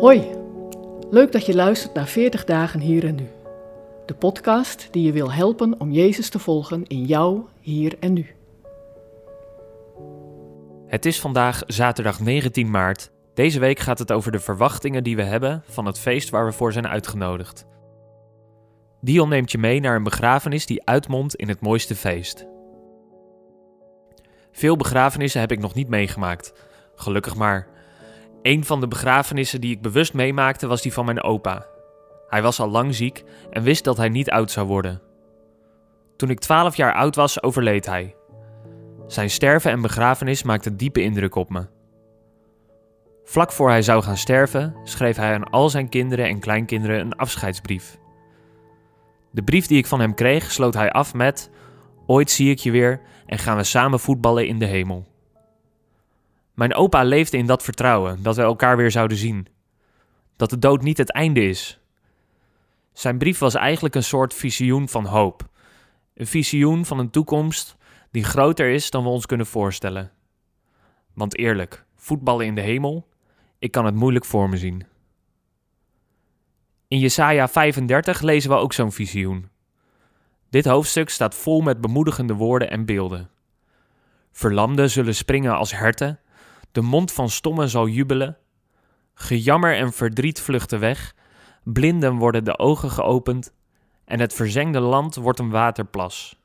Hoi, leuk dat je luistert naar 40 dagen hier en nu. De podcast die je wil helpen om Jezus te volgen in jou, hier en nu. Het is vandaag zaterdag 19 maart. Deze week gaat het over de verwachtingen die we hebben van het feest waar we voor zijn uitgenodigd. Dion neemt je mee naar een begrafenis die uitmondt in het mooiste feest. Veel begrafenissen heb ik nog niet meegemaakt. Gelukkig maar. Een van de begrafenissen die ik bewust meemaakte was die van mijn opa. Hij was al lang ziek en wist dat hij niet oud zou worden. Toen ik 12 jaar oud was, overleed hij. Zijn sterven en begrafenis maakte diepe indruk op me. Vlak voor hij zou gaan sterven, schreef hij aan al zijn kinderen en kleinkinderen een afscheidsbrief. De brief die ik van hem kreeg, sloot hij af met: Ooit zie ik je weer en gaan we samen voetballen in de hemel. Mijn opa leefde in dat vertrouwen dat we elkaar weer zouden zien. Dat de dood niet het einde is. Zijn brief was eigenlijk een soort visioen van hoop. Een visioen van een toekomst die groter is dan we ons kunnen voorstellen. Want eerlijk, voetballen in de hemel, ik kan het moeilijk voor me zien. In Jesaja 35 lezen we ook zo'n visioen. Dit hoofdstuk staat vol met bemoedigende woorden en beelden. Verlamden zullen springen als herten, de mond van stommen zal jubelen, gejammer en verdriet vluchten weg, blinden worden de ogen geopend en het verzengde land wordt een waterplas.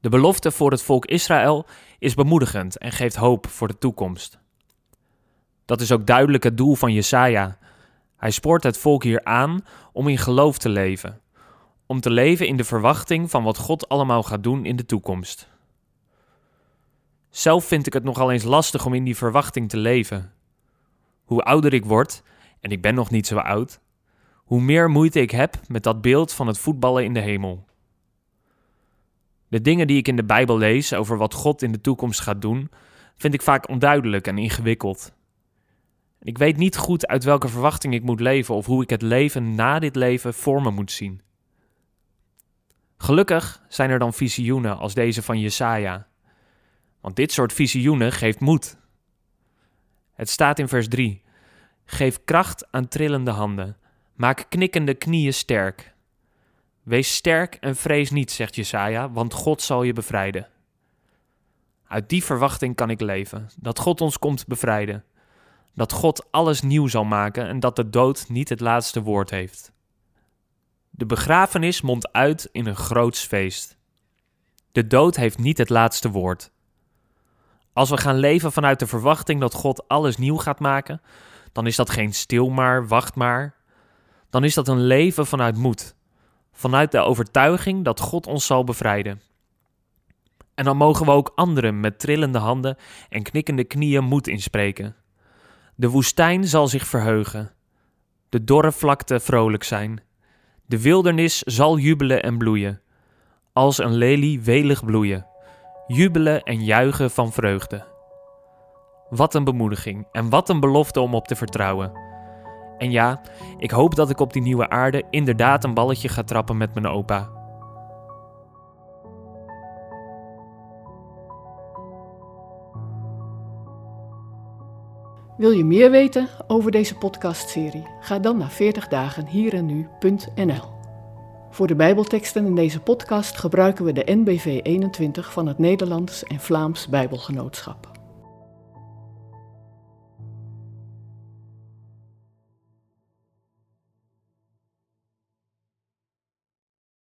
De belofte voor het volk Israël is bemoedigend en geeft hoop voor de toekomst. Dat is ook duidelijk het doel van Jesaja. Hij spoort het volk hier aan om in geloof te leven, om te leven in de verwachting van wat God allemaal gaat doen in de toekomst. Zelf vind ik het nogal eens lastig om in die verwachting te leven. Hoe ouder ik word, en ik ben nog niet zo oud, hoe meer moeite ik heb met dat beeld van het voetballen in de hemel. De dingen die ik in de Bijbel lees over wat God in de toekomst gaat doen, vind ik vaak onduidelijk en ingewikkeld. Ik weet niet goed uit welke verwachting ik moet leven of hoe ik het leven na dit leven voor me moet zien. Gelukkig zijn er dan visioenen als deze van Jesaja. Want dit soort visioenen geeft moed. Het staat in vers 3. Geef kracht aan trillende handen. Maak knikkende knieën sterk. Wees sterk en vrees niet, zegt Jesaja, want God zal je bevrijden. Uit die verwachting kan ik leven, dat God ons komt bevrijden. Dat God alles nieuw zal maken en dat de dood niet het laatste woord heeft. De begrafenis mondt uit in een groots feest. De dood heeft niet het laatste woord. Als we gaan leven vanuit de verwachting dat God alles nieuw gaat maken, dan is dat geen stil maar, wacht maar. Dan is dat een leven vanuit moed, vanuit de overtuiging dat God ons zal bevrijden. En dan mogen we ook anderen met trillende handen en knikkende knieën moed inspreken. De woestijn zal zich verheugen, de dorre vlakte vrolijk zijn, de wildernis zal jubelen en bloeien, als een lelie welig bloeien jubelen en juichen van vreugde. Wat een bemoediging en wat een belofte om op te vertrouwen. En ja, ik hoop dat ik op die nieuwe aarde inderdaad een balletje ga trappen met mijn opa. Wil je meer weten over deze podcastserie? Ga dan naar 40dagenhierennu.nl. Voor de Bijbelteksten in deze podcast gebruiken we de NBV 21 van het Nederlands en Vlaams Bijbelgenootschap.